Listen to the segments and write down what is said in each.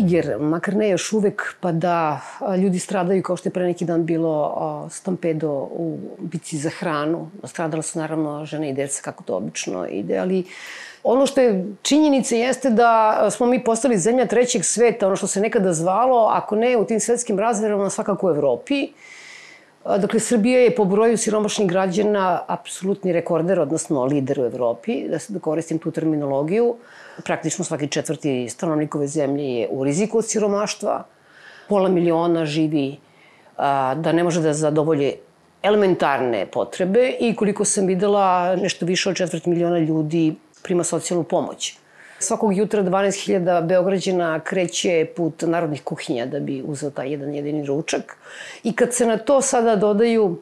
Niger, makar ne još uvek, pa da ljudi stradaju kao što je pre neki dan bilo stampedo u bici za hranu. Stradala su naravno žene i deca, kako to obično ide, ali Ono što je činjenica jeste da smo mi postali zemlja trećeg sveta, ono što se nekada zvalo, ako ne u tim svetskim razmerama, svakako u Evropi. Dakle, Srbija je po broju siromašnih građana apsolutni rekorder, odnosno lider u Evropi, da se da koristim tu terminologiju. Praktično svaki četvrti stanovnik ove zemlje je u riziku od siromaštva. Pola miliona živi a, da ne može da zadovolje elementarne potrebe i koliko sam videla, nešto više od četvrt miliona ljudi prima socijalnu pomoć. Svakog jutra 12.000 Beograđana kreće put narodnih kuhinja da bi uzeo taj jedan jedini ručak. I kad se na to sada dodaju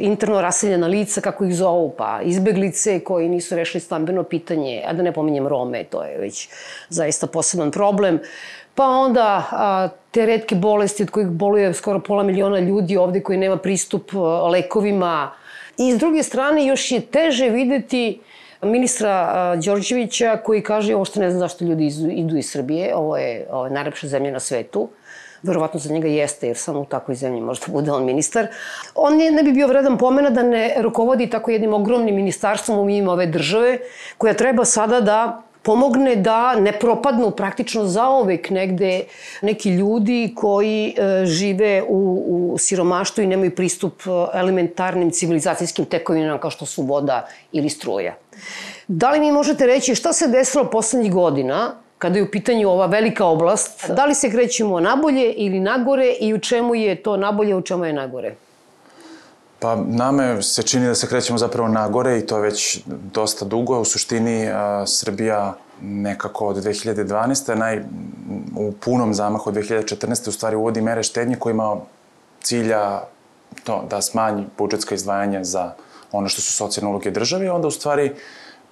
interno raseljena lica, kako ih zovu, pa izbeglice koji nisu rešili stambeno pitanje, a da ne pominjem Rome, to je već zaista poseban problem. Pa onda a, te redke bolesti od kojih boluje skoro pola miliona ljudi ovde koji nema pristup a, lekovima. I s druge strane još je teže videti ministra Đorđevića koji kaže ovo što ne znam zašto ljudi idu iz Srbije, ovo je, ovo je najlepša zemlja na svetu, verovatno za njega jeste, jer samo u takvoj zemlji može da bude on ministar. On ne, ne bi bio vredan pomena da ne rukovodi tako jednim ogromnim ministarstvom u ime ove države, koja treba sada da pomogne da ne propadnu praktično zaovek negde neki ljudi koji e, žive u, u siromaštvu i nemaju pristup e, elementarnim civilizacijskim tekovinama kao što su voda ili struja. Da li mi možete reći šta se desilo poslednjih godina kada je u pitanju ova velika oblast? Da li se krećemo nabolje ili nagore i u čemu je to nabolje, u čemu je nagore? Pa nama se čini da se krećemo zapravo nagore i to je već dosta dugo. U suštini a, Srbija nekako od 2012. Naj, u punom zamahu od 2014. u stvari uvodi mere štednje ima cilja to, da smanji budžetska izdvajanja za ono što su socijalne uloge države i onda u stvari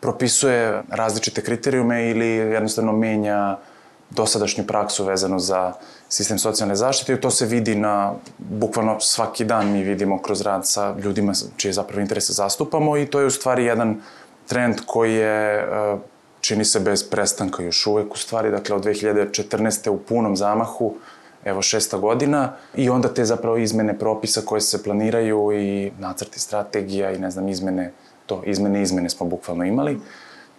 propisuje različite kriterijume ili jednostavno menja dosadašnju praksu vezano za sistem socijalne zaštite i to se vidi na, bukvalno svaki dan mi vidimo kroz rad sa ljudima čije zapravo interese zastupamo i to je u stvari jedan trend koji je e, čini se bez prestanka još uvek u stvari, dakle od 2014. u punom zamahu, evo šesta godina, i onda te zapravo izmene propisa koje se planiraju i nacrti strategija i ne znam izmene, to izmene izmene smo bukvalno imali.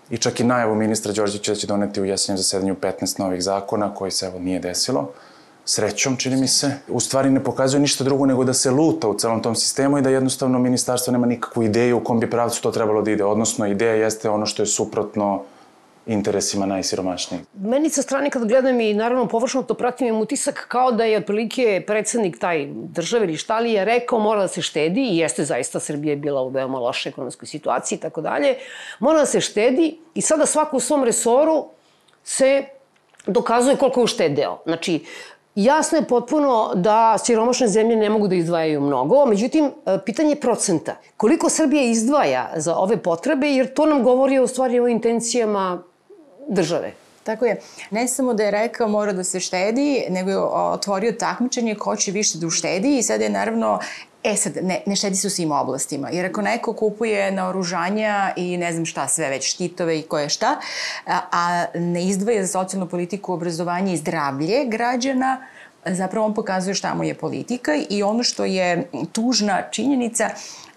I čak i najavu ministra Đorđevića da će doneti u jesenjem zasedanju 15 novih zakona koji se evo nije desilo srećom, čini mi se, u stvari ne pokazuje ništa drugo nego da se luta u celom tom sistemu i da jednostavno ministarstvo nema nikakvu ideju u kom bi pravcu to trebalo da ide. Odnosno, ideja jeste ono što je suprotno interesima najsiromašnijih. Meni sa strane kad gledam i naravno površno to pratim imam utisak kao da je otprilike predsednik taj države ili šta li je rekao mora da se štedi i jeste zaista Srbija je bila u veoma lošoj ekonomskoj situaciji i tako dalje. Mora da se štedi i sada svako u svom resoru se dokazuje koliko je uštedeo. Znači, Jasno je potpuno da siromašne zemlje ne mogu da izdvajaju mnogo, međutim, e, pitanje je procenta. Koliko Srbija izdvaja za ove potrebe, jer to nam govori o stvari o intencijama države. Tako je. Ne samo da je rekao mora da se štedi, nego je otvorio takmičenje ko će više da uštedi i sad je naravno E sad, ne, ne štedi se u svim oblastima, jer ako neko kupuje naoružanja i ne znam šta sve već, štitove i koje šta, a, a ne izdvaja za socijalnu politiku, obrazovanje i zdravlje građana, zapravo on pokazuje šta mu je politika i ono što je tužna činjenica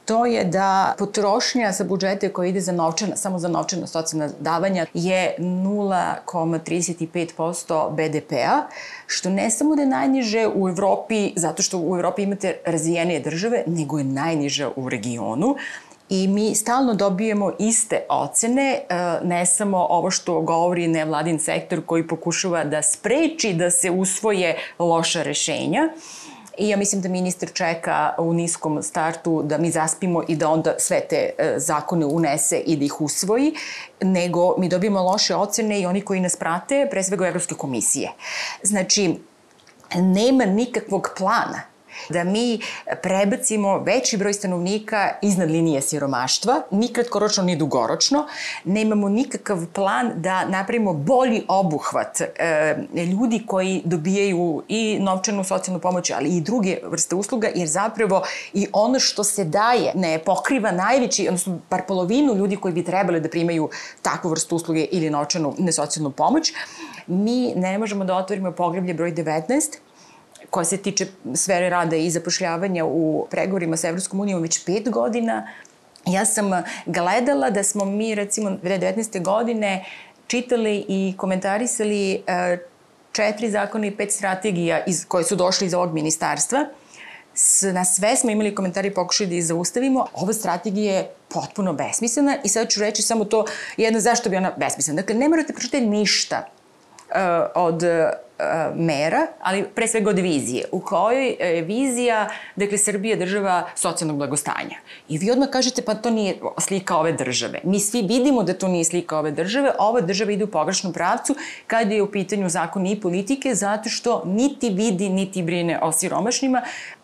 to je da potrošnja sa budžete koja ide za novčana, samo za novčana socijalna davanja je 0,35% BDP-a, što ne samo da je najniže u Evropi, zato što u Evropi imate razvijenije države, nego je najniže u regionu. I mi stalno dobijemo iste ocene, e, ne samo ovo što govori nevladin sektor koji pokušava da spreči da se usvoje loša rešenja, I ja mislim da ministar čeka u niskom startu da mi zaspimo i da onda sve te e, zakone unese i da ih usvoji, nego mi dobijemo loše ocene i oni koji nas prate, pre svega Evropske komisije. Znači, nema nikakvog plana da mi prebacimo veći broj stanovnika iznad linije siromaštva, ni kratkoročno ni dugoročno. Nemamo nikakav plan da napravimo bolji obuhvat e, ljudi koji dobijaju i novčanu socijalnu pomoć, ali i druge vrste usluga, jer zapravo i ono što se daje ne pokriva najveći, odnosno par polovinu ljudi koji bi trebali da primaju takvu vrstu usluge ili novčanu nesocijalnu pomoć. mi ne možemo da otvorimo poglavlje broj 19, koja se tiče sfere rada i zapošljavanja u pregovorima sa Evropskom unijom već pet godina. Ja sam gledala da smo mi recimo 2019. godine čitali i komentarisali e, četiri zakona i pet strategija iz, koje su došli iz ovog ministarstva. Na sve smo imali komentari i pokušali da ih zaustavimo. Ova strategija je potpuno besmislena i sad ću reći samo to jedno zašto bi ona besmislena. Dakle, ne morate pročitati ništa od uh, mera, ali pre svega od vizije, u kojoj je vizija, dakle, Srbija država socijalnog blagostanja. I vi odmah kažete, pa to nije slika ove države. Mi svi vidimo da to nije slika ove države, ova država ide u pogrešnom pravcu kada je u pitanju zakon i politike, zato što niti vidi, niti brine o siromašnima,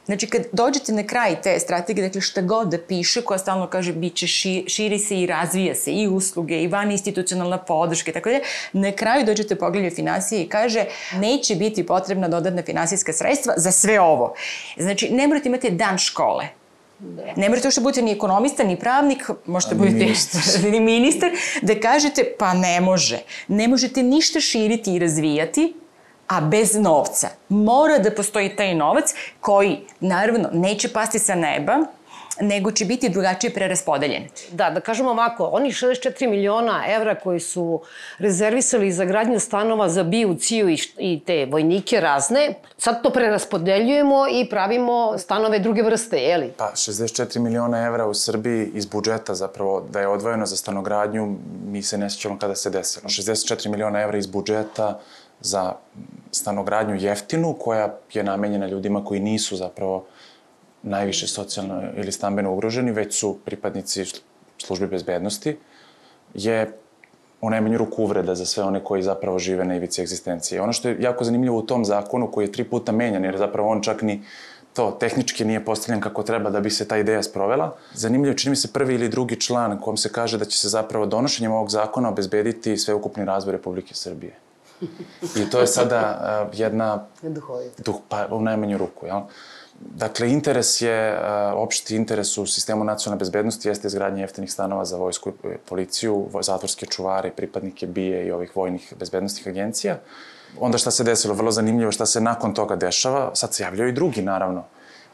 Znači, kad dođete na kraj te strategije, dakle, šta god da piše, koja stalno kaže, bit će ši, širi se i razvija se i usluge, i van institucionalna podrška i tako dalje, na kraju dođete pogledanje financije i kaže, neće biti potrebna dodatna finansijska sredstva za sve ovo. Znači, ne morate imati dan škole, Da. Ne morate uopšte budete ni ekonomista, ni pravnik, možete budete ministar. ni ministar, da kažete pa ne može. Ne možete ništa širiti i razvijati, a bez novca. Mora da postoji taj novac koji, naravno, neće pasti sa neba, nego će biti drugačije preraspodeljen. Da, da kažemo ovako, oni 64 miliona evra koji su rezervisali za gradnju stanova za BIU, CIU i, i te vojnike razne, sad to preraspodeljujemo i pravimo stanove druge vrste, je li? Pa, 64 miliona evra u Srbiji iz budžeta zapravo da je odvojeno za stanogradnju, mi se ne sjećamo kada se desilo. 64 miliona evra iz budžeta za stanogradnju jeftinu koja je namenjena ljudima koji nisu zapravo najviše socijalno ili stambeno ugroženi, već su pripadnici službi bezbednosti, je u najmanju ruku uvreda za sve one koji zapravo žive na ivici egzistencije. Ono što je jako zanimljivo u tom zakonu koji je tri puta menjan, jer zapravo on čak ni to tehnički nije postavljen kako treba da bi se ta ideja sprovela. Zanimljivo, čini mi se prvi ili drugi član kom se kaže da će se zapravo donošenjem ovog zakona obezbediti sveukupni razvoj Republike Srbije. I to je sada uh, jedna... Duhovita. Duh, pa u najmanju ruku, jel? Dakle, interes je, uh, opšti interes u sistemu nacionalne bezbednosti jeste izgradnje jeftinih stanova za vojsku i policiju, zatvorske čuvare, pripadnike BIE i ovih vojnih bezbednostnih agencija. Onda šta se desilo? Vrlo zanimljivo šta se nakon toga dešava. Sad se javljaju i drugi, naravno.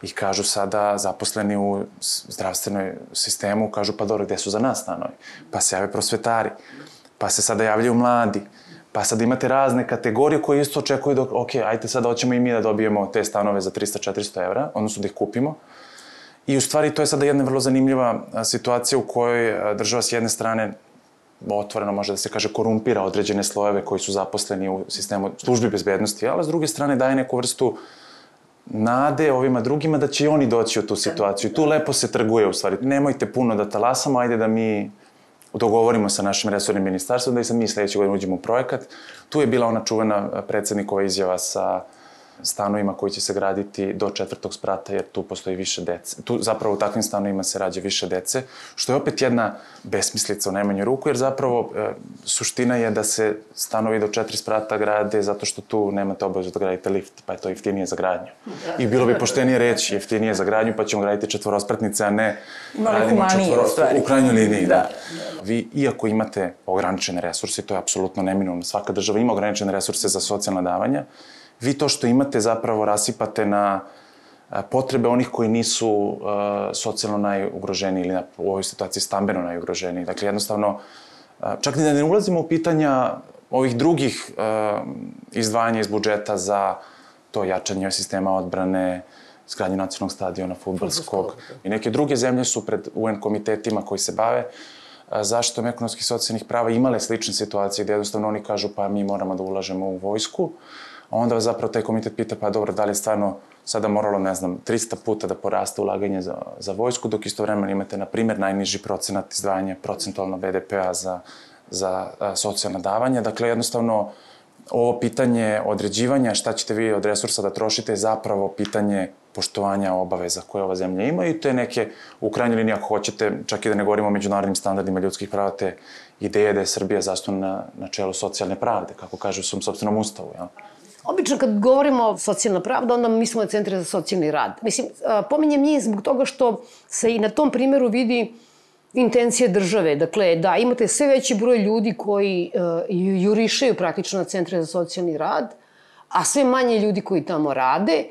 I kažu sada zaposleni u zdravstvenoj sistemu, kažu pa dobro, gde su za nas stanovi? Pa se jave prosvetari. Pa se sada javljaju mladi. Pa sad imate razne kategorije koje isto očekuju da, ok, ajte sad hoćemo i mi da dobijemo te stanove za 300-400 evra, odnosno da ih kupimo. I u stvari to je sada jedna vrlo zanimljiva situacija u kojoj država s jedne strane otvoreno može da se kaže korumpira određene slojeve koji su zaposleni u sistemu službi bezbednosti, ali s druge strane daje neku vrstu nade ovima drugima da će i oni doći u tu situaciju. Tu lepo se trguje u stvari. Nemojte puno da talasamo, ajde da mi dogovorimo sa našim resornim ministarstvom da i sad mi sledeće godine uđemo u projekat. Tu je bila ona čuvena predsednikova izjava sa stanovima koji će se graditi do četvrtog sprata, jer tu postoji više dece. Tu zapravo u takvim stanovima se rađa više dece, što je opet jedna besmislica u najmanju ruku, jer zapravo e, suština je da se stanovi do četiri sprata grade zato što tu nemate obavezu da gradite lift, pa je to jeftinije za gradnju. I bilo bi poštenije reći jeftinije za gradnju, pa ćemo graditi četvorospratnice, a ne Malo radimo četvoro, u krajnjoj liniji. Da. da. Vi, iako imate ograničene resurse, to je apsolutno neminovno, svaka država ima ograničene resurse za socijalna davanja, vi to što imate zapravo rasipate na potrebe onih koji nisu uh, socijalno najugroženi ili na, u ovoj situaciji stambeno najugroženi. Dakle, jednostavno, uh, čak ni da ne ulazimo u pitanja ovih drugih uh, izdvajanja iz budžeta za to jačanje sistema odbrane, zgradnje nacionalnog stadiona, futbolskog. I neke druge zemlje su pred UN komitetima koji se bave zaštitom ekonomskih i socijalnih prava imale slične situacije gde jednostavno oni kažu pa mi moramo da ulažemo u vojsku, a onda zapravo taj komitet pita pa dobro, da li je stvarno sada moralo, ne znam, 300 puta da poraste ulaganje za, za vojsku, dok istovremeno imate, na primjer, najniži procenat izdvajanja procentualno BDP-a za, za a, socijalna davanja. Dakle, jednostavno, ovo pitanje određivanja šta ćete vi od resursa da trošite je zapravo pitanje poštovanja obaveza koje ova zemlja ima i to je neke, u krajnjoj liniji ako hoćete, čak i da ne govorimo o međunarodnim standardima ljudskih prava, te ideje da je Srbija zastupna na, na čelu socijalne pravde, kako kaže u svom sobstvenom ustavu. Jel? Obično kad govorimo o socijalna pravda, onda mislimo na centre za socijalni rad. Mislim, pominjem njih zbog toga što se i na tom primjeru vidi intencije države. Dakle, da, imate sve veći broj ljudi koji uh, jurišaju praktično na centre za socijalni rad, a sve manje ljudi koji tamo rade,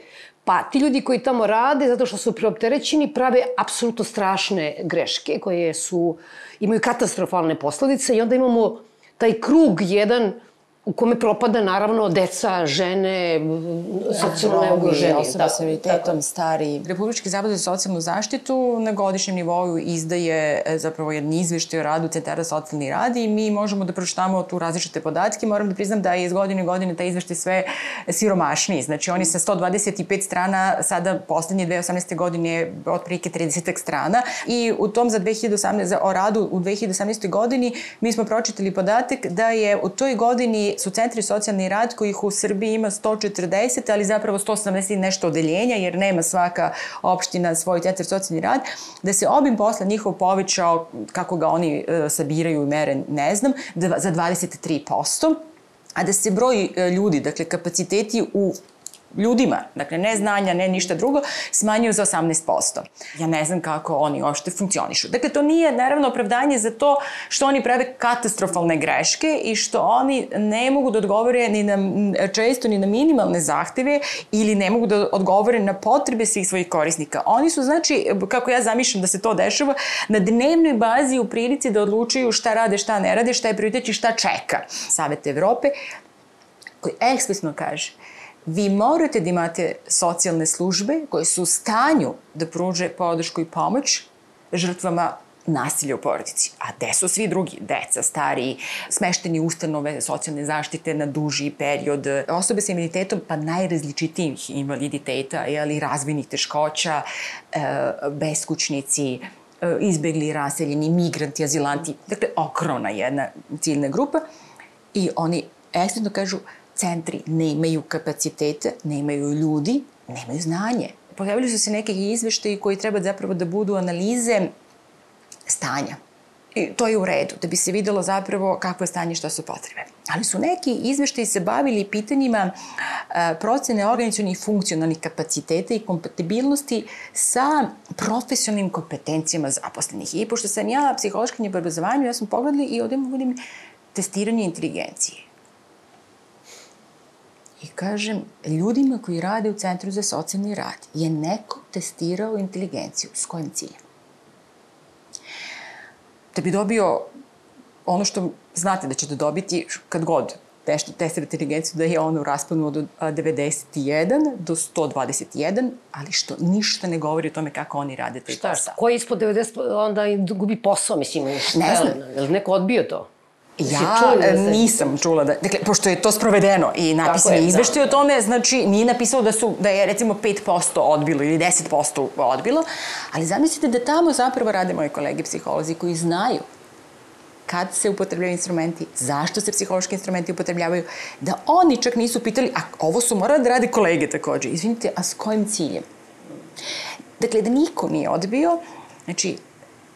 pa ti ljudi koji tamo rade, zato što su preopterećeni, prave apsolutno strašne greške koje su, imaju katastrofalne posledice i onda imamo taj krug jedan u kome propada naravno deca, žene, socijalno neugroženi. Osobe sa invaliditetom, stari. Republički zavod za socijalnu zaštitu na godišnjem nivou izdaje e, zapravo jedan izveštaj o radu centara socijalni rad i mi možemo da pročitamo tu različite podatke. Moram da priznam da je iz godine u godine taj izveštaj sve siromašniji. Znači oni sa 125 strana sada poslednje 2018. godine je otprilike 30 strana i u tom za 2018, za, o radu u 2018. godini mi smo pročitali podatak da je u toj godini su centri socijalni rad kojih u Srbiji ima 140, ali zapravo 180 nešto odeljenja, jer nema svaka opština svoj centar socijalni rad, da se obim posla njihov povećao, kako ga oni e, sabiraju i mere, ne znam, za 23%, a da se broj e, ljudi, dakle kapaciteti u ljudima, dakle ne znanja, ne ništa drugo, smanjuju za 18%. Ja ne znam kako oni uopšte funkcionišu. Dakle, to nije naravno opravdanje za to što oni prave katastrofalne greške i što oni ne mogu da odgovore ni na, često ni na minimalne zahteve ili ne mogu da odgovore na potrebe svih svojih korisnika. Oni su, znači, kako ja zamišljam da se to dešava, na dnevnoj bazi u prilici da odlučuju šta rade, šta ne rade, šta je prioritet i šta čeka. Savet Evrope koji eksplicitno kaže vi morate da imate socijalne službe koje su u stanju da pruže podršku i pomoć žrtvama nasilja u porodici. A gde su svi drugi? Deca, stariji, smešteni ustanove socijalne zaštite na duži period, osobe sa invaliditetom, pa najrazličitijih invaliditeta, jeli, razvojnih teškoća, e, beskućnici, e, izbegli, raseljeni, migranti, azilanti. Dakle, okrona jedna ciljna grupa i oni ekstremno kažu centri nemaju kapacitete, nemaju ljudi, nemaju znanje. Pojavili su se neke izveštaji koji treba zapravo da budu analize stanja. I to je u redu, da bi se videlo zapravo kakvo je stanje, šta su potrebe. Ali su neki izveštaji se bavili pitanjima a, procene organizacijonih funkcionalnih kapaciteta i kompatibilnosti sa profesionalnim kompetencijama zaposlenih. I pošto sam ja psihološkinja u obrazovanju, ja sam pogledala i ovdje vidim testiranje inteligencije I kažem, ljudima koji rade u Centru za socijalni rad je neko testirao inteligenciju. S kojim ciljem? Da bi dobio ono što znate da ćete dobiti kad god nešto testira inteligenciju, da je ono u rasponu od 91 do 121, ali što ništa ne govori o tome kako oni rade taj Šta, posao. Ko je ispod 90, onda gubi posao, mislim. Ne znam. Je li neko odbio to? Ja čula da nisam čula da, dakle, pošto je to sprovedeno i napisan je da. izveštaj o tome, znači nije napisalo da su, da je recimo 5% odbilo ili 10% odbilo, ali zamislite da tamo zapravo rade moji kolege psiholozi koji znaju kad se upotrebljaju instrumenti, zašto se psihološki instrumenti upotrebljavaju, da oni čak nisu pitali, a ovo su morali da rade kolege takođe, izvinite, a s kojim ciljem? Dakle, da niko nije odbio, znači,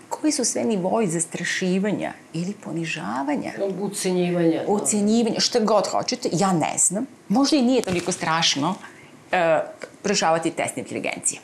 koji su sve nivoji zastrašivanja ili ponižavanja? Ucenjivanja. Da. Ucenjivanja, šta god hoćete, ja ne znam. Možda i nije toliko strašno uh, prošavati test inteligencije.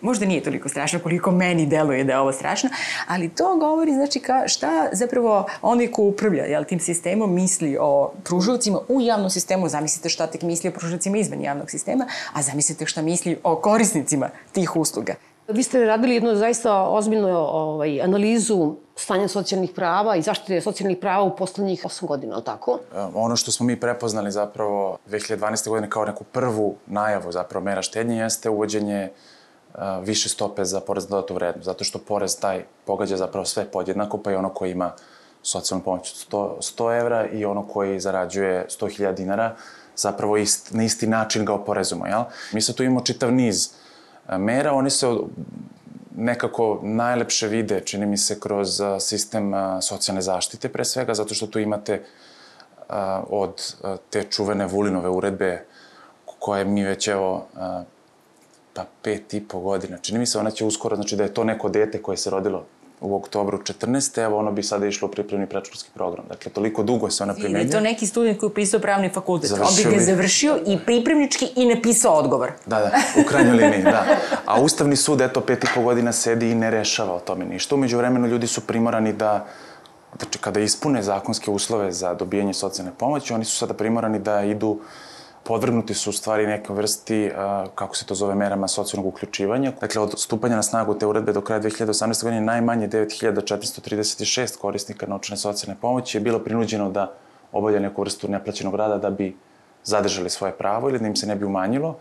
Možda nije toliko strašno koliko meni deluje da je ovo strašno, ali to govori znači ka, šta zapravo onaj ko upravlja jel, tim sistemom misli o pružavcima u javnom sistemu, zamislite šta tek misli o pružavcima izvan javnog sistema, a zamislite šta misli o korisnicima tih usluga. Vi ste radili jednu zaista ozbiljnu ovaj, analizu stanja socijalnih prava i zaštite socijalnih prava u poslednjih 8 godina, ali tako? E, ono što smo mi prepoznali zapravo 2012. godine kao neku prvu najavu zapravo mera štednje jeste uvođenje uh, više stope za porez na dodatu vrednost, zato što porez taj pogađa zapravo sve podjednako, pa i ono koji ima socijalnu pomoć 100, 100 evra i ono koji zarađuje 100.000 dinara, zapravo ist, na isti način ga oporezujemo, jel? Mi sad tu imamo čitav niz uh, mera, oni se nekako najlepše vide, čini mi se, kroz sistem socijalne zaštite pre svega, zato što tu imate od te čuvene Vulinove uredbe koje mi već evo pa pet i po godina. Čini mi se ona će uskoro, znači da je to neko dete koje se rodilo u oktobru 14. Evo, ono bi sada išlo u pripremni predškolski program. Dakle, toliko dugo se ona Ili primenjuje. je to neki student koji je upisao pravni fakultet. On Završio bi ga završio i pripremnički i napisao odgovor. Da, da, u krajnjoj liniji, da. A Ustavni sud, eto, pet i po godina sedi i ne rešava o tome ništa. Umeđu vremenu ljudi su primorani da, znači, kada ispune zakonske uslove za dobijanje socijalne pomoći, oni su sada primorani da idu podvrgnuti su u stvari neke vrsti, kako se to zove, merama socijalnog uključivanja. Dakle, od stupanja na snagu te uredbe do kraja 2018. godine najmanje 9436 korisnika novčane socijalne pomoći je bilo prinuđeno da obavlja neku vrstu neplaćenog rada da bi zadržali svoje pravo ili da im se ne bi umanjilo.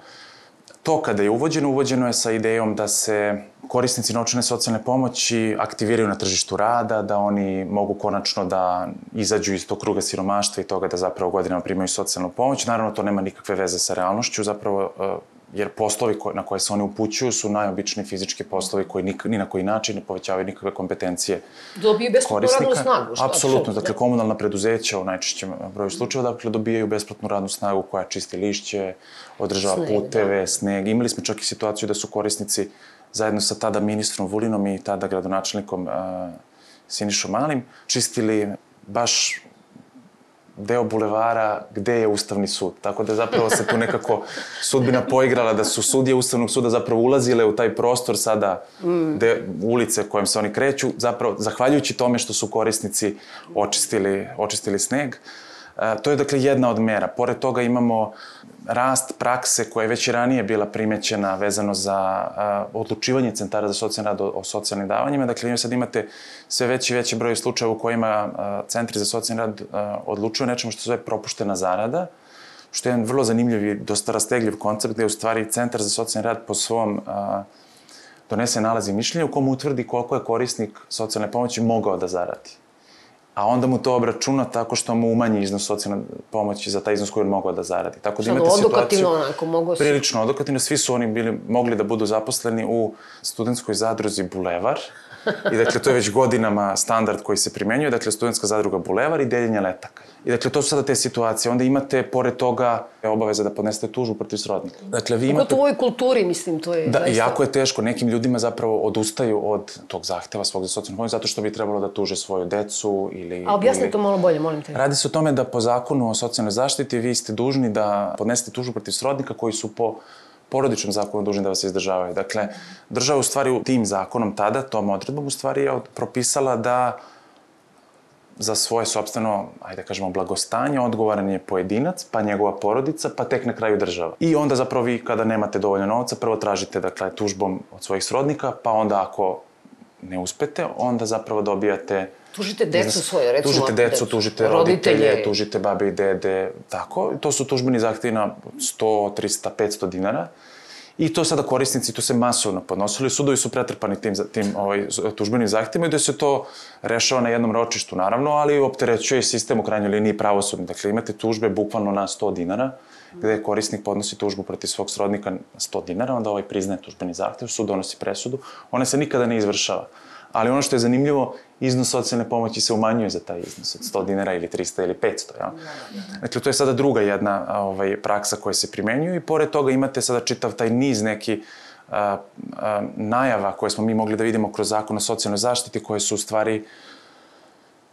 To kada je uvođeno, uvođeno je sa idejom da se korisnici novčane socijalne pomoći aktiviraju na tržištu rada, da oni mogu konačno da izađu iz tog kruga siromaštva i toga da zapravo godinama primaju socijalnu pomoć. Naravno, to nema nikakve veze sa realnošću, zapravo eh, jer poslovi ko, na koje se oni upućuju su najobičniji fizički poslovi koji nik, ni na koji način ne povećavaju nikakve kompetencije Dobiju besplatnu radnu snagu. što- Apsolutno, dakle, da. komunalna preduzeća u najčešćem broju slučajeva, dakle, dobijaju besplatnu radnu snagu koja čisti lišće, održava Sneg, puteve, sneg. Imali smo čak i situaciju da su korisnici zajedno sa tada ministrom Vulinom i tada gradonačelnikom uh, Sinišom Malim čistili baš deo bulevara gde je Ustavni sud. Tako da zapravo se tu nekako sudbina poigrala da su sudije Ustavnog suda zapravo ulazile u taj prostor sada de, ulice kojim se oni kreću, zapravo zahvaljujući tome što su korisnici očistili, očistili sneg. E, to je dakle jedna od mera. Pored toga imamo rast prakse koja je već i ranije bila primećena vezano za odlučivanje centara za socijalni rad o, socijalnim davanjima. Dakle, sad imate sve veći i veći broj slučajeva u kojima centri za socijalni rad odlučuju nečemu što se zove propuštena zarada, što je jedan vrlo zanimljiv i dosta rastegljiv koncept gde u stvari centar za socijalni rad po svom donese nalazi mišljenja u kom utvrdi koliko je korisnik socijalne pomoći mogao da zaradi a onda mu to obračuna tako što mu umanji iznos socijalne pomoći za taj iznos koji on mogao da zaradi. Tako da imate odokativno situaciju... onako, mogu se- Prilično odokativno, svi su oni bili, mogli da budu zaposleni u studentskoj zadruzi Bulevar. I dakle, to je već godinama standard koji se primenjuje, dakle, studentska zadruga Bulevar i deljenje letaka. I dakle, to su sada te situacije. Onda imate, pored toga, obaveza da podnesete tužbu protiv srodnika. Dakle, vi imate... Pogotovo u ovoj kulturi, mislim, to je Da, zaista... jako je teško. Nekim ljudima zapravo odustaju od tog zahteva svog za socijalnu pomoć zato što bi trebalo da tuže svoju decu ili... A objasni ili... to malo bolje, molim te. Radi se o tome da po zakonu o socijalnoj zaštiti vi ste dužni da podnesete tužbu protiv srodnika koji su po porodičnom zakonu dužni da vas izdržavaju. Dakle, država u stvari tim zakonom tada, tom odredbom, u stvari je propisala da za svoje sobstveno, ajde da kažemo, blagostanje odgovoran je pojedinac, pa njegova porodica, pa tek na kraju država. I onda zapravo vi kada nemate dovoljno novca, prvo tražite dakle, tužbom od svojih srodnika, pa onda ako ne uspete, onda zapravo dobijate Tužite decu svoje, recimo. Tužite decu, decu, tužite roditelje, tužite babe i dede, tako. To su tužbeni zahtevi na 100, 300, 500 dinara. I to sada korisnici, to se masovno podnosili, sudovi su pretrpani tim, tim ovaj, tužbenim zahtevima i da se to rešava na jednom ročištu, naravno, ali opterećuje sistem u krajnjoj liniji pravosudni. Dakle, imate tužbe bukvalno na 100 dinara, gde korisnik podnosi tužbu protiv svog srodnika na 100 dinara, onda ovaj priznaje tužbeni zahtev, sud donosi presudu, ona se nikada ne izvršava. Ali ono što je zanimljivo, iznos socijalne pomoći se umanjuje za taj iznos od 100 dinara ili 300 ili 500, ja? Dakle, to je sada druga jedna ovaj, praksa koja se primenjuje i pored toga imate sada čitav taj niz neki a, a, najava koje smo mi mogli da vidimo kroz zakon o socijalnoj zaštiti koje su u stvari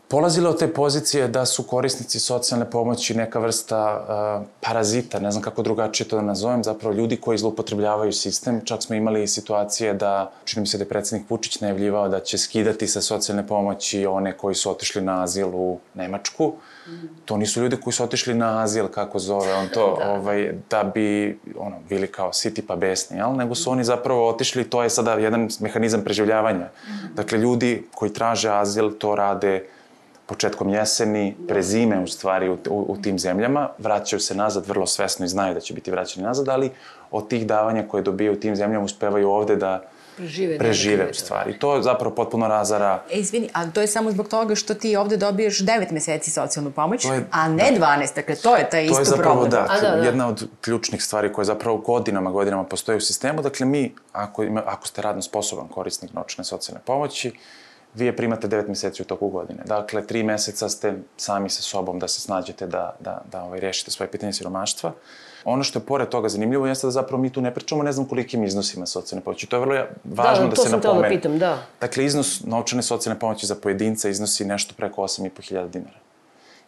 polazile od te pozicije da su korisnici socijalne pomoći neka vrsta uh, parazita, ne znam kako drugačije to da nazovem, zapravo ljudi koji zloupotrebljavaju sistem. Čak smo imali situacije da, čini mi se da je predsednik Vučić najavljivao da će skidati sa socijalne pomoći one koji su otišli na azil u Nemačku. To nisu ljudi koji su otišli na azil, kako zove on to, da. ovaj, da bi ono, bili kao siti pa besni, jel? nego su oni zapravo otišli, to je sada jedan mehanizam preživljavanja. Dakle, ljudi koji traže azil to rade početkom jeseni, pre zime u stvari u, u, u tim zemljama, vraćaju se nazad vrlo svesno i znaju da će biti vraćani nazad, ali od tih davanja koje dobijaju u tim zemljama uspevaju ovde da Prežive. prežive u stvari. To zapravo potpuno razara E, izvini, ali to je samo zbog toga što ti ovde dobiješ 9 meseci socijalnu pomoć, je- a ne 12, dakle to je taj To je isto zapravo, problem. da, A, da, da. jedna od ključnih stvari koje zapravo godinama, godinama postoje u sistemu. Dakle, mi, ako, ima, ako ste radno sposoban korisnik novčane socijalne pomoći, vi je primate 9 meseci u toku godine. Dakle, 3 meseca ste sami sa sobom da se snađete da, da, da ovaj, rešite svoje pitanje siromaštva. Ono što je pored toga zanimljivo jeste da zapravo mi tu ne pričamo ne znam kolikim iznosima socijalne pomoći. To je vrlo važno da, da se napomene. Da, to sam da pitam, da. Dakle, iznos novčane socijalne pomoći za pojedinca iznosi nešto preko 8.500 dinara.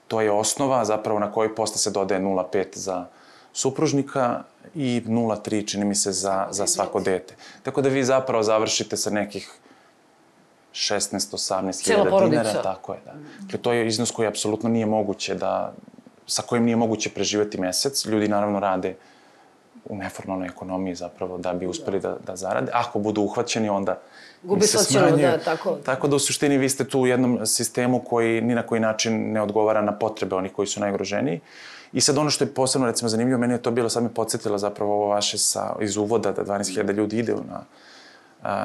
To je osnova zapravo na kojoj posle se dodaje 0,5 za supružnika i 0,3 čini mi se za, za svako dete. Tako da vi zapravo završite sa nekih 16-18 hiljada dinara. Tako je, da. Dakle, to je iznos koji apsolutno nije moguće da, sa kojim nije moguće preživati mesec. Ljudi naravno rade u neformalnoj ekonomiji zapravo da bi uspeli da, da zarade. Ako budu uhvaćeni, onda Gubi socijalno, da, tako. Tako da u suštini vi ste tu u jednom sistemu koji ni na koji način ne odgovara na potrebe onih koji su najugroženiji. I sad ono što je posebno recimo zanimljivo, meni je to bilo, sad me podsjetilo zapravo ovo vaše sa, iz uvoda da 12.000 ljudi ide na,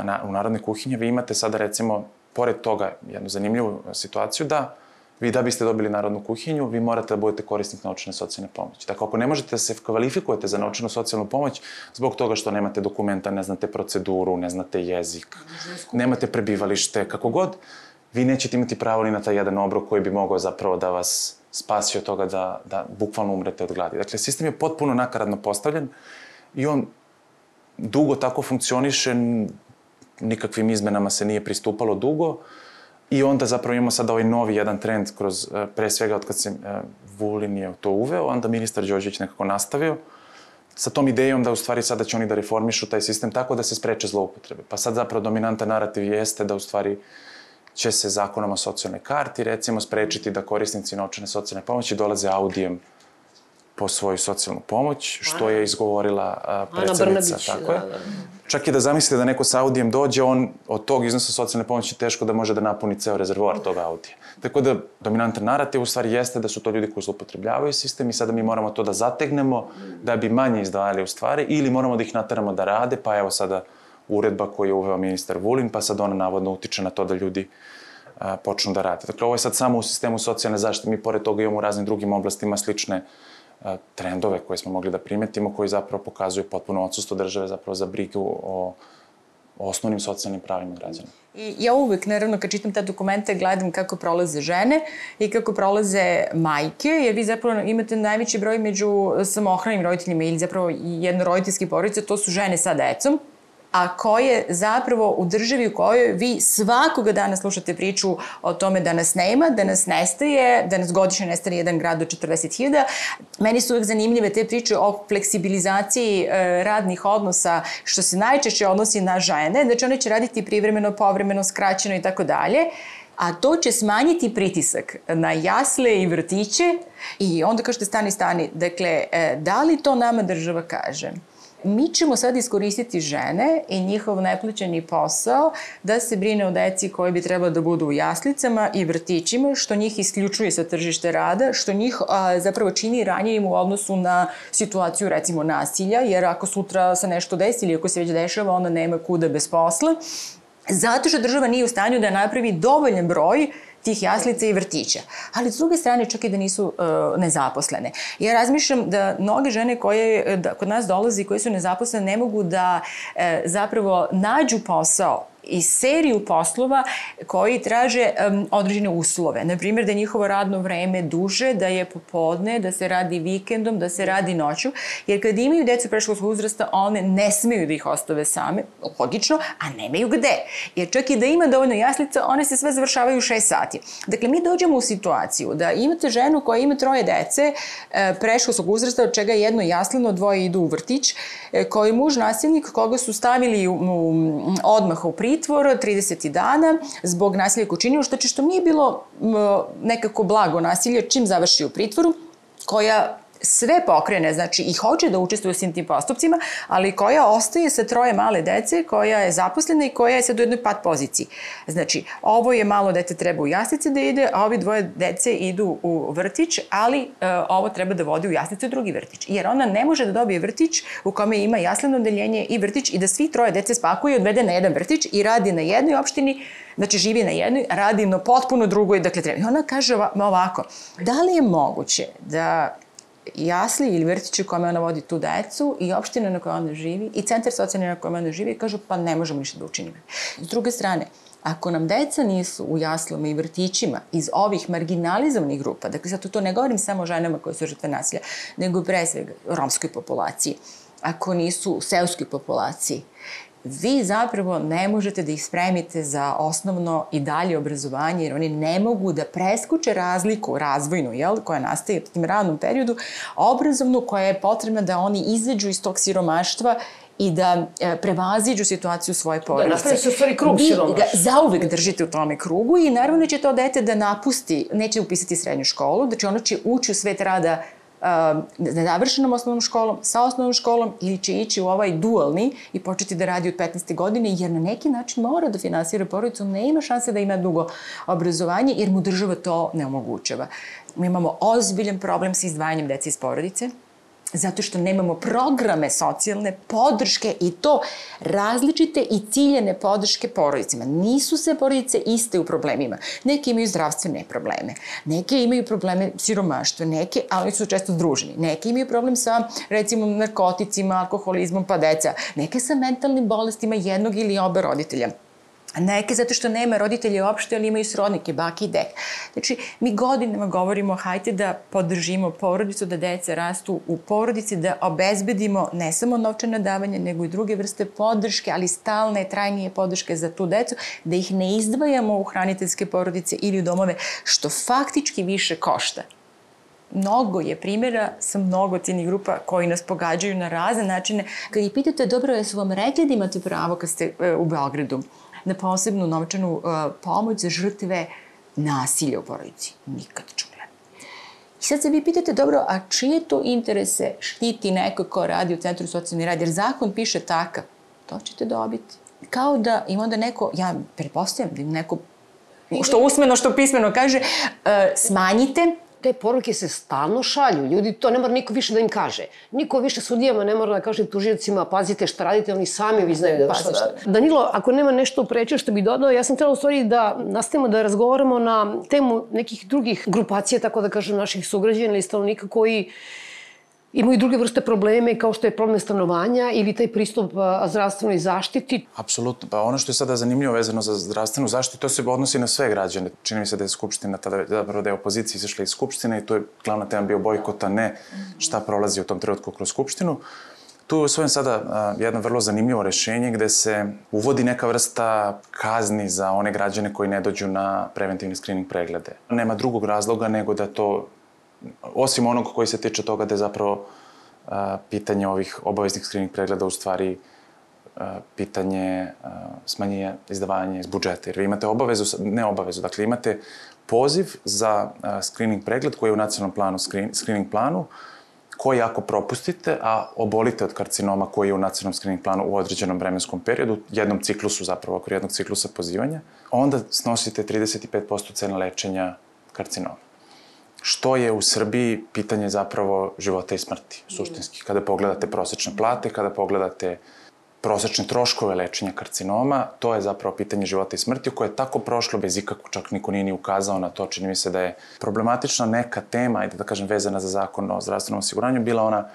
na, u narodne kuhinje. Vi imate sada recimo, pored toga, jednu zanimljivu situaciju da vi da biste dobili narodnu kuhinju, vi morate da budete korisnik naučne socijalne pomoći. Dakle, ako ne možete da se kvalifikujete za naučnu socijalnu pomoć zbog toga što nemate dokumenta, ne znate proceduru, ne znate jezik, nemate prebivalište, kako god, vi nećete imati pravo ni na taj jedan obrok koji bi mogao zapravo da vas spasi od toga da, da bukvalno umrete od gladi. Dakle, sistem je potpuno nakaradno postavljen i on dugo tako funkcioniše, nikakvim izmenama se nije pristupalo dugo i onda zapravo imamo sad ovaj novi jedan trend kroz, e, pre svega od kad se e, Vulin je to uveo, onda ministar Đorđević nekako nastavio sa tom idejom da u stvari sada će oni da reformišu taj sistem tako da se spreče zloupotrebe. Pa sad zapravo dominantan narativ jeste da u stvari će se zakonom o socijalnoj karti recimo sprečiti da korisnici novčane socijalne pomoći dolaze audijem po svoju socijalnu pomoć, što je izgovorila a, predsednica. tako je. Da, da. Čak i da zamislite da neko sa audijem dođe, on od tog iznosa socijalne pomoći teško da može da napuni ceo rezervoar tog audija. Tako da dominantan narativ u stvari jeste da su to ljudi koji zlopotrebljavaju sistem i sada mi moramo to da zategnemo da bi manje izdvajali u stvari ili moramo da ih nateramo da rade, pa evo sada uredba koju je uveo ministar Vulin, pa sad ona navodno utiče na to da ljudi a, počnu da rade. Dakle, ovo je sad samo u sistemu socijalne zaštite. Mi pored toga imamo u raznim drugim oblastima slične a, trendove koje smo mogli da primetimo, koji zapravo pokazuju potpuno odsustvo države zapravo za brigu o osnovnim socijalnim pravima građana. I ja uvek, naravno, kad čitam te dokumente, gledam kako prolaze žene i kako prolaze majke, jer vi zapravo imate najveći broj među samohranim roditeljima ili zapravo jednoroditeljski porodice, to su žene sa decom, a koje zapravo u državi u kojoj vi svakoga dana slušate priču o tome da nas nema, da nas nestaje, da nas godišnje nestane jedan grad do 40.000. Meni su uvek zanimljive te priče o fleksibilizaciji e, radnih odnosa, što se najčešće odnosi na žene, znači one će raditi privremeno, povremeno, skraćeno i tako dalje a to će smanjiti pritisak na jasle i vrtiće i onda kažete stani, stani. Dakle, e, da li to nama država kaže? Mi ćemo sad iskoristiti žene i njihov neplaćeni posao da se brine o deci koji bi trebalo da budu u jaslicama i vrtićima, što njih isključuje sa tržište rada, što njih a, zapravo čini ranjivim u odnosu na situaciju recimo nasilja, jer ako sutra se nešto desi ili ako se već dešava, onda nema kuda bez posla. Zato što država nije u stanju da napravi dovoljan broj tih jaslica i vrtića. Ali s druge strane čak i da nisu uh, nezaposlene. Ja razmišljam da mnoge žene koje da, kod nas dolazi koje su nezaposlene ne mogu da uh, zapravo nađu posao i seriju poslova koji traže um, određene uslove. Naprimjer, da je njihovo radno vreme duže, da je popodne, da se radi vikendom, da se radi noću, jer kad imaju decu preškolskog uzrasta, one ne smeju da ih ostave same, logično, a nemaju gde. Jer čak i da ima dovoljno jaslica, one se sve završavaju u 6 sati. Dakle, mi dođemo u situaciju da imate ženu koja ima troje dece e, preškolskog uzrasta, od čega jedno jaslino, dvoje idu u vrtić, e, koji muž nasilnik koga su stavili u, u, odmah u pritvor, pritvor 30 dana zbog nasilja koje učinio, što će što nije bilo nekako blago nasilje čim završi u pritvoru, koja sve pokrene, znači i hoće da učestvuje u svim tim postupcima, ali koja ostaje sa troje male dece, koja je zaposlena i koja je sad u jednoj pat poziciji. Znači, ovo je malo dete treba u jasnice da ide, a ovi dvoje dece idu u vrtić, ali e, ovo treba da vodi u jasnice u drugi vrtić. Jer ona ne može da dobije vrtić u kome ima jasleno odeljenje i vrtić i da svi troje dece spakuje i odvede na jedan vrtić i radi na jednoj opštini, znači živi na jednoj, radi na potpuno drugoj, dakle treba. I ona kaže ovako, da li je moguće da jasli ili vrtići u kome ona vodi tu decu i opština na kojoj ona živi i centar socijalne na kojoj ona živi kažu pa ne možemo ništa da učinimo. S druge strane, Ako nam deca nisu u jaslama i vrtićima iz ovih marginalizovanih grupa, dakle sad to ne govorim samo o ženama koje su žrtve nasilja, nego pre svega romskoj populaciji, ako nisu u seoskoj populaciji, vi zapravo ne možete da ih spremite za osnovno i dalje obrazovanje, jer oni ne mogu da preskuče razliku razvojnu, jel, koja nastaje u tim radnom periodu, obrazovnu koja je potrebna da oni izađu iz tog siromaštva i da e, prevaziđu situaciju svoje da, porodice. Da, nastavi se u stvari krug Vi ga zauvek držite u tome krugu i naravno će to dete da napusti, neće upisati srednju školu, znači ono će ući u svet rada završenom osnovnom školom, sa osnovnom školom ili će ići u ovaj dualni i početi da radi od 15. godine jer na neki način mora da finansira porodicu, ne ima šanse da ima dugo obrazovanje jer mu država to ne omogućava. Mi imamo ozbiljan problem sa izdvajanjem dece iz porodice, zato što nemamo programe socijalne podrške i to različite i ciljene podrške porodicima. Nisu sve porodice iste u problemima. Neke imaju zdravstvene probleme, neke imaju probleme siromaštva, neke, ali su često združeni. Neke imaju problem sa, recimo, narkoticima, alkoholizmom, pa deca. Neke sa mentalnim bolestima jednog ili oba roditelja Neke zato što nema roditelje uopšte, ali imaju srodnike, baki i dek. Znači, mi godinama govorimo, hajte da podržimo porodicu, da deca rastu u porodici, da obezbedimo ne samo novčana davanja, nego i druge vrste podrške, ali stalne, trajnije podrške za tu decu, da ih ne izdvajamo u hraniteljske porodice ili u domove, što faktički više košta mnogo je primjera sa mnogo cijenih grupa koji nas pogađaju na razne načine. Kad ih pitate, dobro, jesu vam rekli da imate pravo kad ste e, u Beogradu? Na posebnu novčanu uh, pomoć za žrtve nasilja u porodici. Nikad čuli. I sad se vi pitate, dobro, a čije to interese štiti neko ko radi u Centru socijalni rad? Jer zakon piše takav. To ćete dobiti. Kao da ima onda neko, ja prepostavljam da neko što usmeno, što pismeno kaže, uh, smanjite te poruke se stalno šalju. Ljudi, to ne mora niko više da im kaže. Niko više sudijama ne mora da kaže tužiocima, pazite šta radite, oni sami vi znaju da šta, šta. Danilo, ako nema nešto preče što bi dodao, ja sam trebala u stvari da nastavimo da razgovaramo na temu nekih drugih grupacija, tako da kažem, naših sugrađana ili stanovnika koji imaju druge vrste probleme kao što je problem stanovanja ili taj pristup zdravstvenoj zaštiti? Apsolutno. Pa ono što je sada zanimljivo vezano za zdravstvenu zaštitu, to se odnosi na sve građane. Čini mi se da je Skupština tada, zapravo da je opozicija izašla iz Skupštine i to je glavna tema bio bojkota, ne šta prolazi u tom trenutku kroz Skupštinu. Tu je usvojen sada jedno vrlo zanimljivo rešenje gde se uvodi neka vrsta kazni za one građane koji ne dođu na preventivni screening preglede. Nema drugog razloga nego da to osim onog koji se tiče toga da je zapravo a, pitanje ovih obaveznih screening pregleda u stvari a, pitanje a, smanjenja izdavanja iz budžeta. Jer vi imate obavezu, ne obavezu, dakle imate poziv za a, screening pregled koji je u nacionalnom planu, screen, screening planu, koji ako propustite, a obolite od karcinoma koji je u nacionalnom screening planu u određenom vremenskom periodu, jednom ciklusu zapravo, oko jednog ciklusa pozivanja, onda snosite 35% cena lečenja karcinoma što je u Srbiji pitanje zapravo života i smrti, suštinski. Kada pogledate prosečne plate, kada pogledate prosečne troškove lečenja karcinoma, to je zapravo pitanje života i smrti koje je tako prošlo bez ikako, čak niko nije ni ukazao na to, čini mi se da je problematična neka tema, ajde da kažem vezana za zakon o zdravstvenom osiguranju, bila ona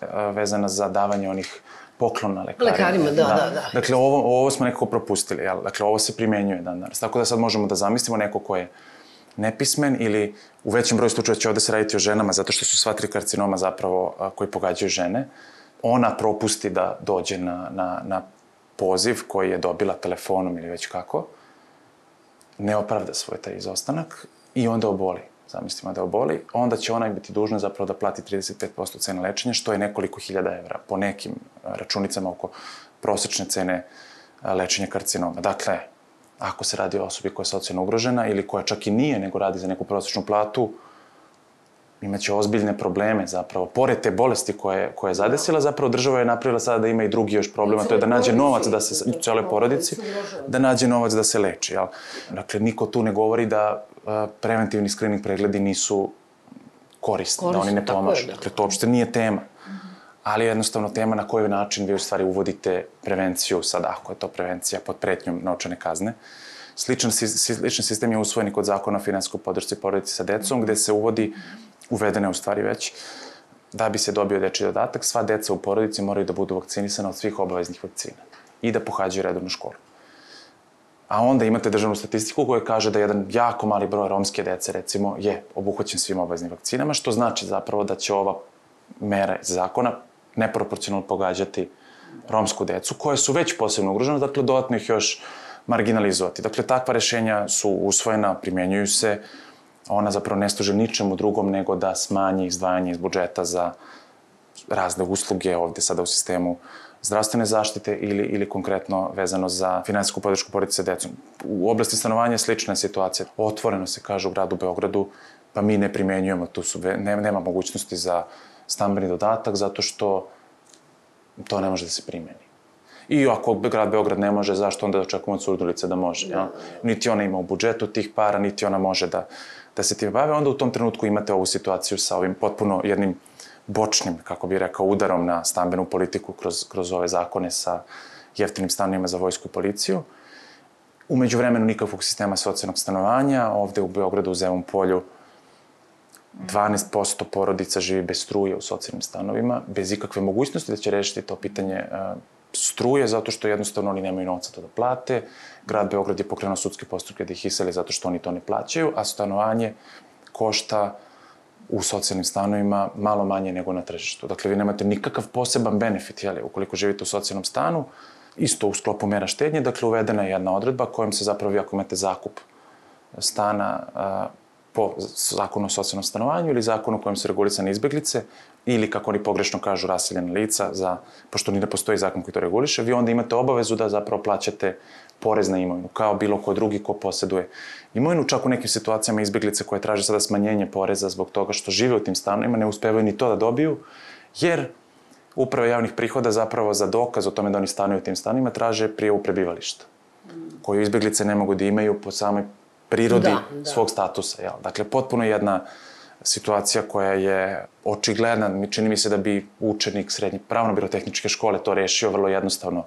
e, vezana za davanje onih poklona lekarima. Lekarima, da, da, da. da. Dakle, ovo, ovo smo nekako propustili, jel? Dakle, ovo se primenjuje dan danas. Tako da sad možemo da zamislimo neko ko je nepismen ili u većem broju slučaja će ovde se raditi o ženama zato što su sva tri karcinoma zapravo a, koji pogađaju žene. Ona propusti da dođe na, na, na poziv koji je dobila telefonom ili već kako, ne opravda svoj taj izostanak i onda oboli. Zamislimo da oboli, onda će ona biti dužna zapravo da plati 35% cene lečenja, što je nekoliko hiljada evra po nekim računicama oko prosečne cene lečenja karcinoma. Dakle, ako se radi o osobi koja je socijalno ugrožena ili koja čak i nije, nego radi za neku prosečnu platu, imaće ozbiljne probleme zapravo. Pored te bolesti koje, koje je zadesila, zapravo država je napravila sada da ima i drugi još problema, to je da nađe novac da se, u celoj porodici, da nađe novac da se leči. Jel? Dakle, niko tu ne govori da a, preventivni screening pregledi nisu korisni, da oni ne pomažu. Da. Dakle, to uopšte nije tema ali jednostavno tema na koji način vi u stvari uvodite prevenciju, sad ako je to prevencija pod pretnjom novčane kazne. Sličan, sličan sistem je usvojen kod zakona o finansijskoj podršci porodici sa decom, gde se uvodi, uvedene u stvari već, da bi se dobio dečji dodatak, sva deca u porodici moraju da budu vakcinisana od svih obaveznih vakcina i da pohađaju redovnu školu. A onda imate državnu statistiku koja kaže da jedan jako mali broj romske dece, recimo, je obuhvaćen svim obaveznim vakcinama, što znači zapravo da će ova mera zakona neproporcionalno pogađati romsku decu, koje su već posebno ugrožene, dakle, dodatno ih još marginalizovati. Dakle, takva rešenja su usvojena, primjenjuju se, ona zapravo ne služe ničemu drugom nego da smanji izdvajanje iz budžeta za razne usluge ovde sada u sistemu zdravstvene zaštite ili, ili konkretno vezano za finansijsku podršku porodice decom. U oblasti stanovanja slična situacija. Otvoreno se kaže u gradu Beogradu, pa mi ne primenjujemo tu su, ne, nema mogućnosti za stambeni dodatak zato što to ne može da se primeni. I ako grad Beograd ne može, zašto onda da očekujemo od Surdulice da može? Ja? Niti ona ima u budžetu tih para, niti ona može da, da se tim bave. Onda u tom trenutku imate ovu situaciju sa ovim potpuno jednim bočnim, kako bih rekao, udarom na stambenu politiku kroz, kroz ove zakone sa jeftinim stanovima za vojsku i policiju. Umeđu vremenu nikakvog sistema socijalnog stanovanja, ovde u Beogradu u Zevom polju 12% porodica živi bez struje u socijalnim stanovima, bez ikakve mogućnosti da će rešiti to pitanje uh, struje, zato što jednostavno oni nemaju novca to da plate. Grad Beograd je pokrenuo sudske postupke da ih iseli zato što oni to ne plaćaju, a stanovanje košta u socijalnim stanovima malo manje nego na tržištu. Dakle, vi nemate nikakav poseban benefit, jeli, ukoliko živite u socijalnom stanu, isto u sklopu mera štednje, dakle, uvedena je jedna odredba kojom se zapravo ako imate zakup stana po zakonu o socijalnom stanovanju ili zakonu kojim se regulisane izbeglice ili, kako oni pogrešno kažu, raseljena lica, za, pošto ni ne postoji zakon koji to reguliše, vi onda imate obavezu da zapravo plaćate porez na imovinu, kao bilo ko drugi ko poseduje imovinu. Čak u nekim situacijama izbeglice koje traže sada smanjenje poreza zbog toga što žive u tim stanovima ne uspevaju ni to da dobiju, jer uprave javnih prihoda zapravo za dokaz o tome da oni stanuju u tim stanovima traže prijavu prebivališta, koju izbeglice ne mogu da imaju po samoj prirodi da, da. svog statusa. Jel? Dakle, potpuno jedna situacija koja je očigledna. Čini mi se da bi učenik srednje pravno-birotehničke škole to rešio vrlo jednostavno.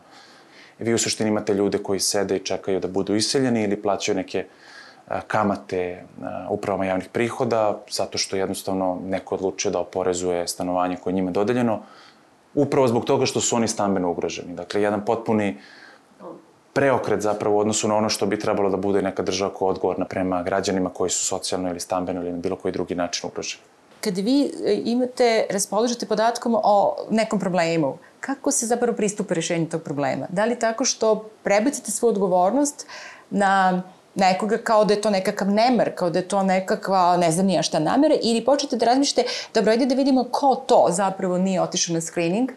Vi u suštini imate ljude koji sede i čekaju da budu iseljeni ili plaćaju neke kamate upravama javnih prihoda, zato što jednostavno neko odlučio da oporezuje stanovanje koje njima dodeljeno, upravo zbog toga što su oni stambeno ugroženi. Dakle, jedan potpuni uh, preokret zapravo u odnosu na ono što bi trebalo da bude neka država koja odgovorna prema građanima koji su socijalno ili stambeno ili na bilo koji drugi način ugroženi. Kad vi e, imate, raspoložite podatkom o nekom problemu, kako se zapravo pristupa rešenju tog problema? Da li tako što prebacite svoju odgovornost na nekoga kao da je to nekakav nemar, kao da je to nekakva, ne znam nija šta namere, ili počnete da razmišljate, dobro, ajde da vidimo ko to zapravo nije otišao na screening,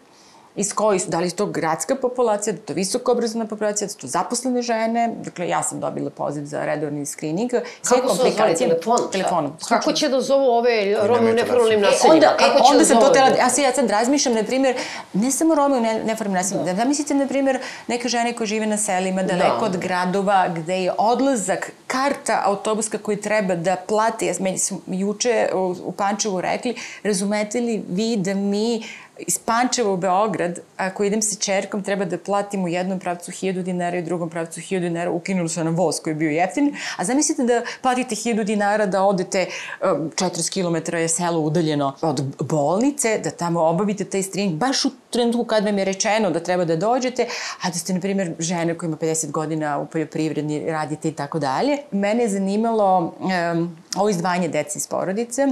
iz kojih, da li je to gradska populacija, da je to visoko obrazovna populacija, da su to zaposlene žene, dakle ja sam dobila poziv za redovni screening. Sve Kako su zvali telefonom? Telefonom. Kako će da zovu ove Rome u neformalnim e, naseljima? onda, Kako e, onda da sam to tela, ja se ja sad razmišljam, na primjer, ne samo Rome u ne, neformalnim naseljima, da. da mislite, na primjer, neke žene koje žive na selima, daleko da. od gradova, gde je odlazak, karta autobuska koji treba da plati, ja meni su juče u, u Pančevu rekli, razumete li vi da mi iz Pančeva u Beograd, ako idem sa čerkom, treba da platim u jednom pravcu 1000 dinara i u drugom pravcu 1000 dinara, ukinuli su nam voz koji je bio jeftin, a zamislite da platite 1000 dinara da odete um, 40 km je selo udaljeno od bolnice, da tamo obavite taj streaming, baš u trenutku kad vam je rečeno da treba da dođete, a da ste, na primjer, žene koja ima 50 godina u poljoprivredni radite i tako dalje. Mene je zanimalo um, ovo izdvajanje dece iz porodice,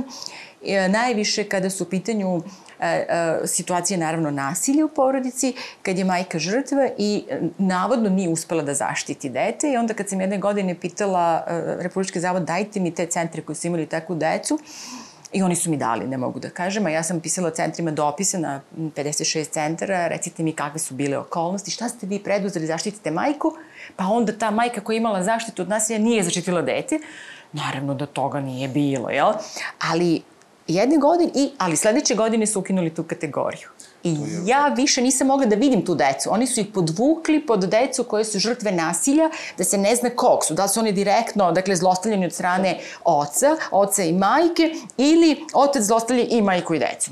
e, najviše kada su u pitanju e, situacija naravno nasilja u porodici, kad je majka žrtva i e, navodno nije uspela da zaštiti dete i onda kad sam jedne godine pitala Republički zavod dajte mi te centre koji su imali takvu decu, I oni su mi dali, ne mogu da kažem, a ja sam pisala centrima dopise na 56 centara, recite mi kakve su bile okolnosti, šta ste vi preduzeli, zaštitite majku, pa onda ta majka koja je imala zaštitu od nasilja nije zaštitila dete, naravno da toga nije bilo, jel? Ali jedne godine, i, ali sledeće godine su ukinuli tu kategoriju. I ja više nisam mogla da vidim tu decu. Oni su ih podvukli pod decu koje su žrtve nasilja, da se ne zna kog su. Da su oni direktno, dakle, zlostavljeni od strane oca, oca i majke, ili otac zlostavlja i majku i decu.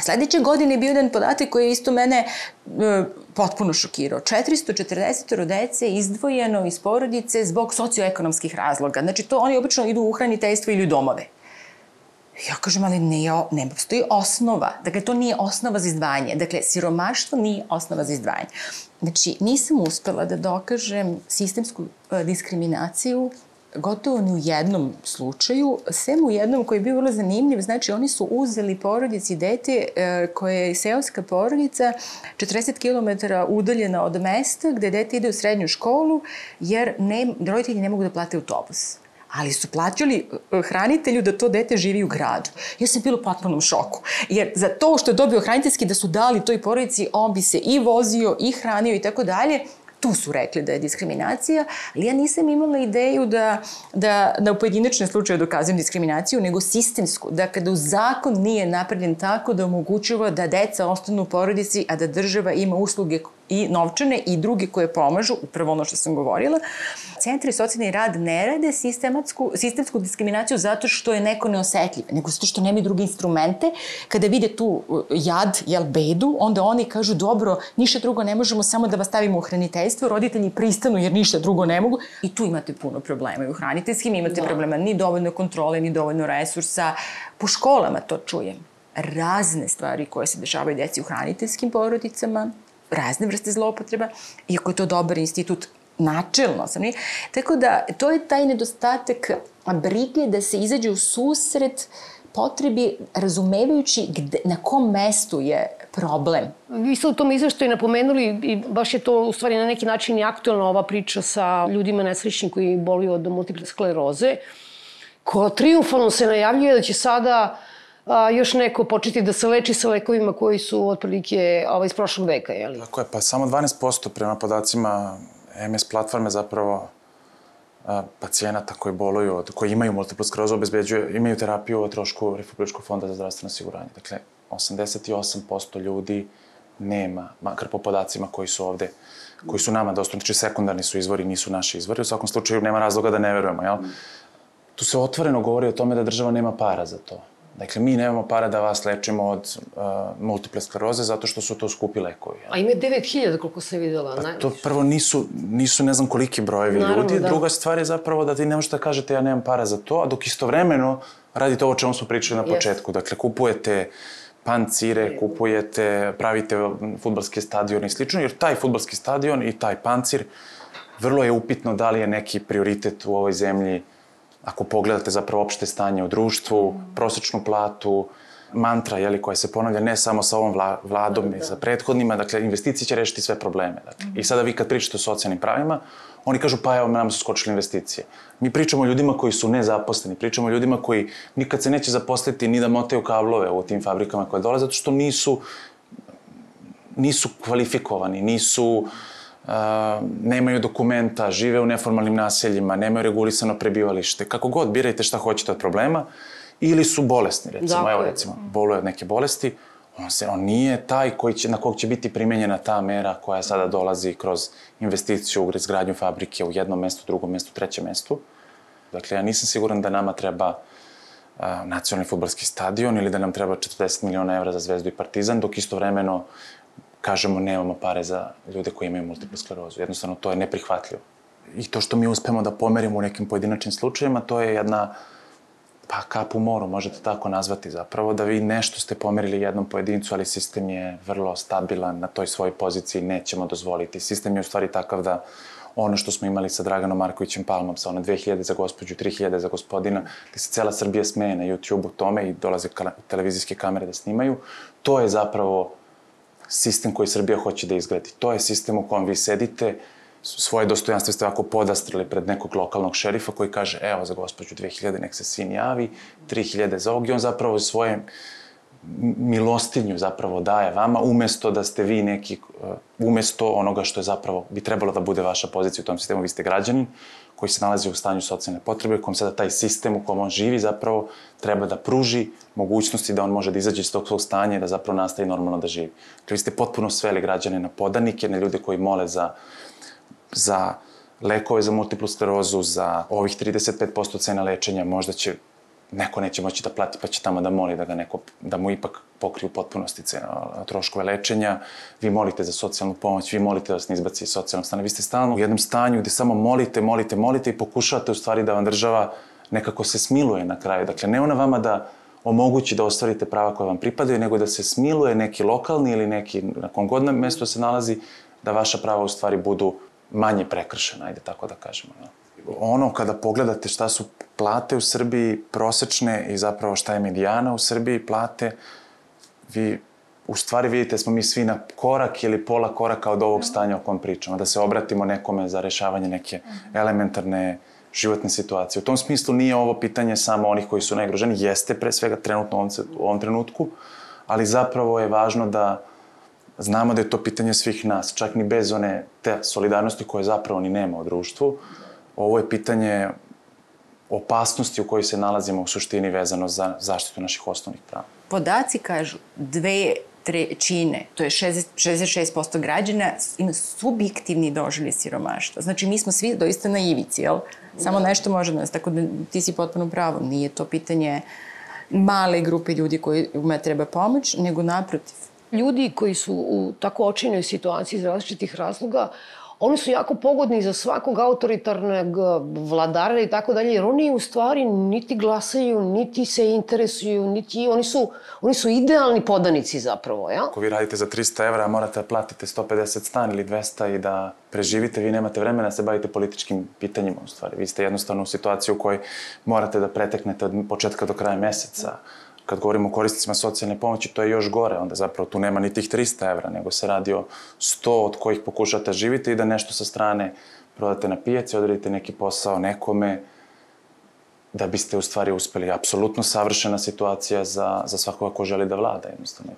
Sledeće godine je bio jedan podatak koji je isto mene e, potpuno šokirao. 440 dece izdvojeno iz porodice zbog socioekonomskih razloga. Znači, to oni obično idu u hraniteljstvo ili u domove. Ja kažem, ali ne, ne postoji osnova. Dakle, to nije osnova za izdvajanje. Dakle, siromaštvo nije osnova za izdvajanje. Znači, nisam uspela da dokažem sistemsku e, diskriminaciju gotovo ni u jednom slučaju, sem u jednom koji je bio vrlo zanimljiv, znači oni su uzeli porodici dete e, koje je seoska porodica 40 km udaljena od mesta gde dete ide u srednju školu jer ne, roditelji ne mogu da plate autobus ali su plaćali e, hranitelju da to dete živi u gradu. Ja sam bila u potpunom šoku, jer za to što je dobio hraniteljski da su dali toj porodici, on bi se i vozio i hranio i tako dalje, tu su rekli da je diskriminacija, ali ja nisam imala ideju da, da, da u pojedinačnom slučaju dokazujem diskriminaciju, nego sistemsku. Da kada u zakon nije napravljen tako da omogućava da deca ostanu u porodici, a da država ima usluge i novčane i druge koje pomažu, upravo ono što sam govorila. Centri socijalni rad ne rade sistematsku, sistemsku diskriminaciju zato što je neko neosetljiv, nego zato što nemaju druge instrumente. Kada vide tu uh, jad, jel, bedu, onda oni kažu, dobro, ništa drugo ne možemo, samo da vas stavimo u hraniteljstvo, roditelji pristanu jer ništa drugo ne mogu. I tu imate puno problema. I u hraniteljskim imate da. problema, ni dovoljno kontrole, ni dovoljno resursa. Po školama to čujem razne stvari koje se dešavaju deci u hraniteljskim porodicama, razne vrste zloupotreba, iako je to dobar institut načelno sam, nije? Tako da, to je taj nedostatak brige da se izađe u susret potrebi razumevajući gde, na kom mestu je problem. Vi ste u tom izveštaju napomenuli i baš je to u stvari na neki način i aktualna ova priča sa ljudima nesrećnim koji boluju od multiple skleroze, ko triumfalno se najavljuje da će sada uh, a, još neko početi da se leči sa lekovima koji su otprilike ovaj, iz prošlog veka, je li? Tako je, pa samo 12% prema podacima MS platforme zapravo a, pacijenata koji boluju, od, koji imaju multiplu sklerozu, obezbeđuju, imaju terapiju o trošku Republičkog fonda za zdravstveno osiguranje. Dakle, 88% ljudi nema, makar po podacima koji su ovde, koji su nama dostupni, znači sekundarni su izvori, nisu naši izvori, u svakom slučaju nema razloga da ne verujemo, jel? Tu se otvoreno govori o tome da država nema para za to. Dakle, mi nemamo para da vas lečimo od uh, multiple skleroze zato što su to skupi lekovi. A ima 9000 koliko se videla. Pa to prvo nisu, nisu ne znam koliki brojevi Naravno, ljudi. Da. Druga stvar je zapravo da ti ne možete da kažete ja nemam para za to, a dok istovremeno radite ovo o čemu smo pričali na početku. Yes. Dakle, kupujete pancire, kupujete, pravite futbalske stadione i slično, jer taj futbalski stadion i taj pancir vrlo je upitno da li je neki prioritet u ovoj zemlji ako pogledate zapravo opšte stanje u društvu, prosečnu platu, mantra jeli, koja se ponavlja ne samo sa ovom vla, vladom da, i sa prethodnima, dakle investicije će rešiti sve probleme. Dakle. Mm. I sada vi kad pričate o socijalnim pravima, oni kažu pa evo nam su skočile investicije. Mi pričamo o ljudima koji su nezaposleni, pričamo o ljudima koji nikad se neće zaposliti ni da motaju kablove u tim fabrikama koje dolaze, zato što nisu nisu kvalifikovani, nisu uh, nemaju dokumenta, žive u neformalnim naseljima, nemaju regulisano prebivalište, kako god, birajte šta hoćete od problema, ili su bolesni, recimo, dakle. evo recimo, boluje od neke bolesti, on, se, on nije taj koji će, na kog će biti primenjena ta mera koja sada dolazi kroz investiciju u izgradnju fabrike u jednom mestu, drugom mestu, trećem mestu. Dakle, ja nisam siguran da nama treba a, nacionalni futbolski stadion ili da nam treba 40 miliona evra za Zvezdu i Partizan, dok istovremeno kažemo nemamo pare za ljude koji imaju multiplu sklerozu. Jednostavno, to je neprihvatljivo. I to što mi uspemo da pomerimo u nekim pojedinačnim slučajima, to je jedna pa kap u moru, možete tako nazvati zapravo, da vi nešto ste pomerili jednom pojedincu, ali sistem je vrlo stabilan na toj svojoj poziciji, nećemo dozvoliti. Sistem je u stvari takav da ono što smo imali sa Draganom Markovićem Palmom, sa ono 2000 za gospođu, 3000 za gospodina, gde se cela Srbija smeje na YouTube-u tome i dolaze televizijske kamere da snimaju, to je zapravo sistem koji Srbija hoće da izgradi. To je sistem u kojem vi sedite, svoje dostojanstvo ste ovako podastrali pred nekog lokalnog šerifa koji kaže, evo za gospođu 2000 nek se sin javi, 3000 za ovog i on zapravo svoje milostinju zapravo daje vama, umesto da ste vi neki, umesto onoga što je zapravo, bi trebalo da bude vaša pozicija u tom sistemu, vi ste građanin koji se nalazi u stanju socijalne potrebe, kom sada taj sistem u kom on živi zapravo treba da pruži mogućnosti da on može da izađe iz tog svog stanja i da zapravo nastavi normalno da živi. Dakle, vi ste potpuno sveli građane na podanike, na ljude koji mole za, za lekove za multiplu sklerozu, za ovih 35% cena lečenja, možda će neko neće moći da plati pa će tamo da moli da ga neko, da mu ipak pokriju potpunosti cena, troškove lečenja, vi molite za socijalnu pomoć, vi molite da vas ne izbaci iz socijalnog stana, vi ste stalno u jednom stanju gde samo molite, molite, molite i pokušavate u stvari da vam država nekako se smiluje na kraju. Dakle, ne ona vama da omogući da ostvarite prava koja vam pripadaju, nego da se smiluje neki lokalni ili neki, na kom god mesto se nalazi, da vaša prava u stvari budu manje prekršena, ajde tako da kažemo. Ja. Ono kada pogledate šta su plate u Srbiji prosečne i zapravo šta je medijana u Srbiji plate, vi u stvari vidite smo mi svi na korak ili pola koraka od ovog stanja o kom pričamo, da se obratimo nekome za rešavanje neke elementarne životne situacije. U tom smislu nije ovo pitanje samo onih koji su najugroženi, jeste pre svega trenutno u ovom, u ovom trenutku, ali zapravo je važno da znamo da je to pitanje svih nas, čak ni bez one te solidarnosti koje zapravo ni nema u društvu. Ovo je pitanje opasnosti u kojoj se nalazimo u suštini vezano za zaštitu naših osnovnih prava. Podaci kažu dve trećine, to je 60, 66% građana, ima subjektivni doživlje siromaštva. Znači, mi smo svi doista na ivici, jel? Samo da. nešto može nas, tako da ti si potpuno pravo. Nije to pitanje male grupe ljudi koji ume treba pomoć, nego naprotiv. Ljudi koji su u tako očinjoj situaciji iz različitih razloga, oni su jako pogodni za svakog autoritarnog vladara i tako dalje, jer oni u stvari niti glasaju, niti se interesuju, niti oni su, oni su idealni podanici zapravo, ja? Ako vi radite za 300 evra, morate da platite 150 stan ili 200 i da preživite, vi nemate vremena da se bavite političkim pitanjima u stvari. Vi ste jednostavno u situaciji u kojoj morate da preteknete od početka do kraja meseca. Mm kad govorimo o korisnicima socijalne pomoći, to je još gore, onda zapravo tu nema ni tih 300 evra, nego se radi o 100 od kojih pokušate živite i da nešto sa strane prodate na pijaci, odradite neki posao nekome, da biste u stvari uspeli. Apsolutno savršena situacija za, za svakoga ko želi da vlada, jednostavno.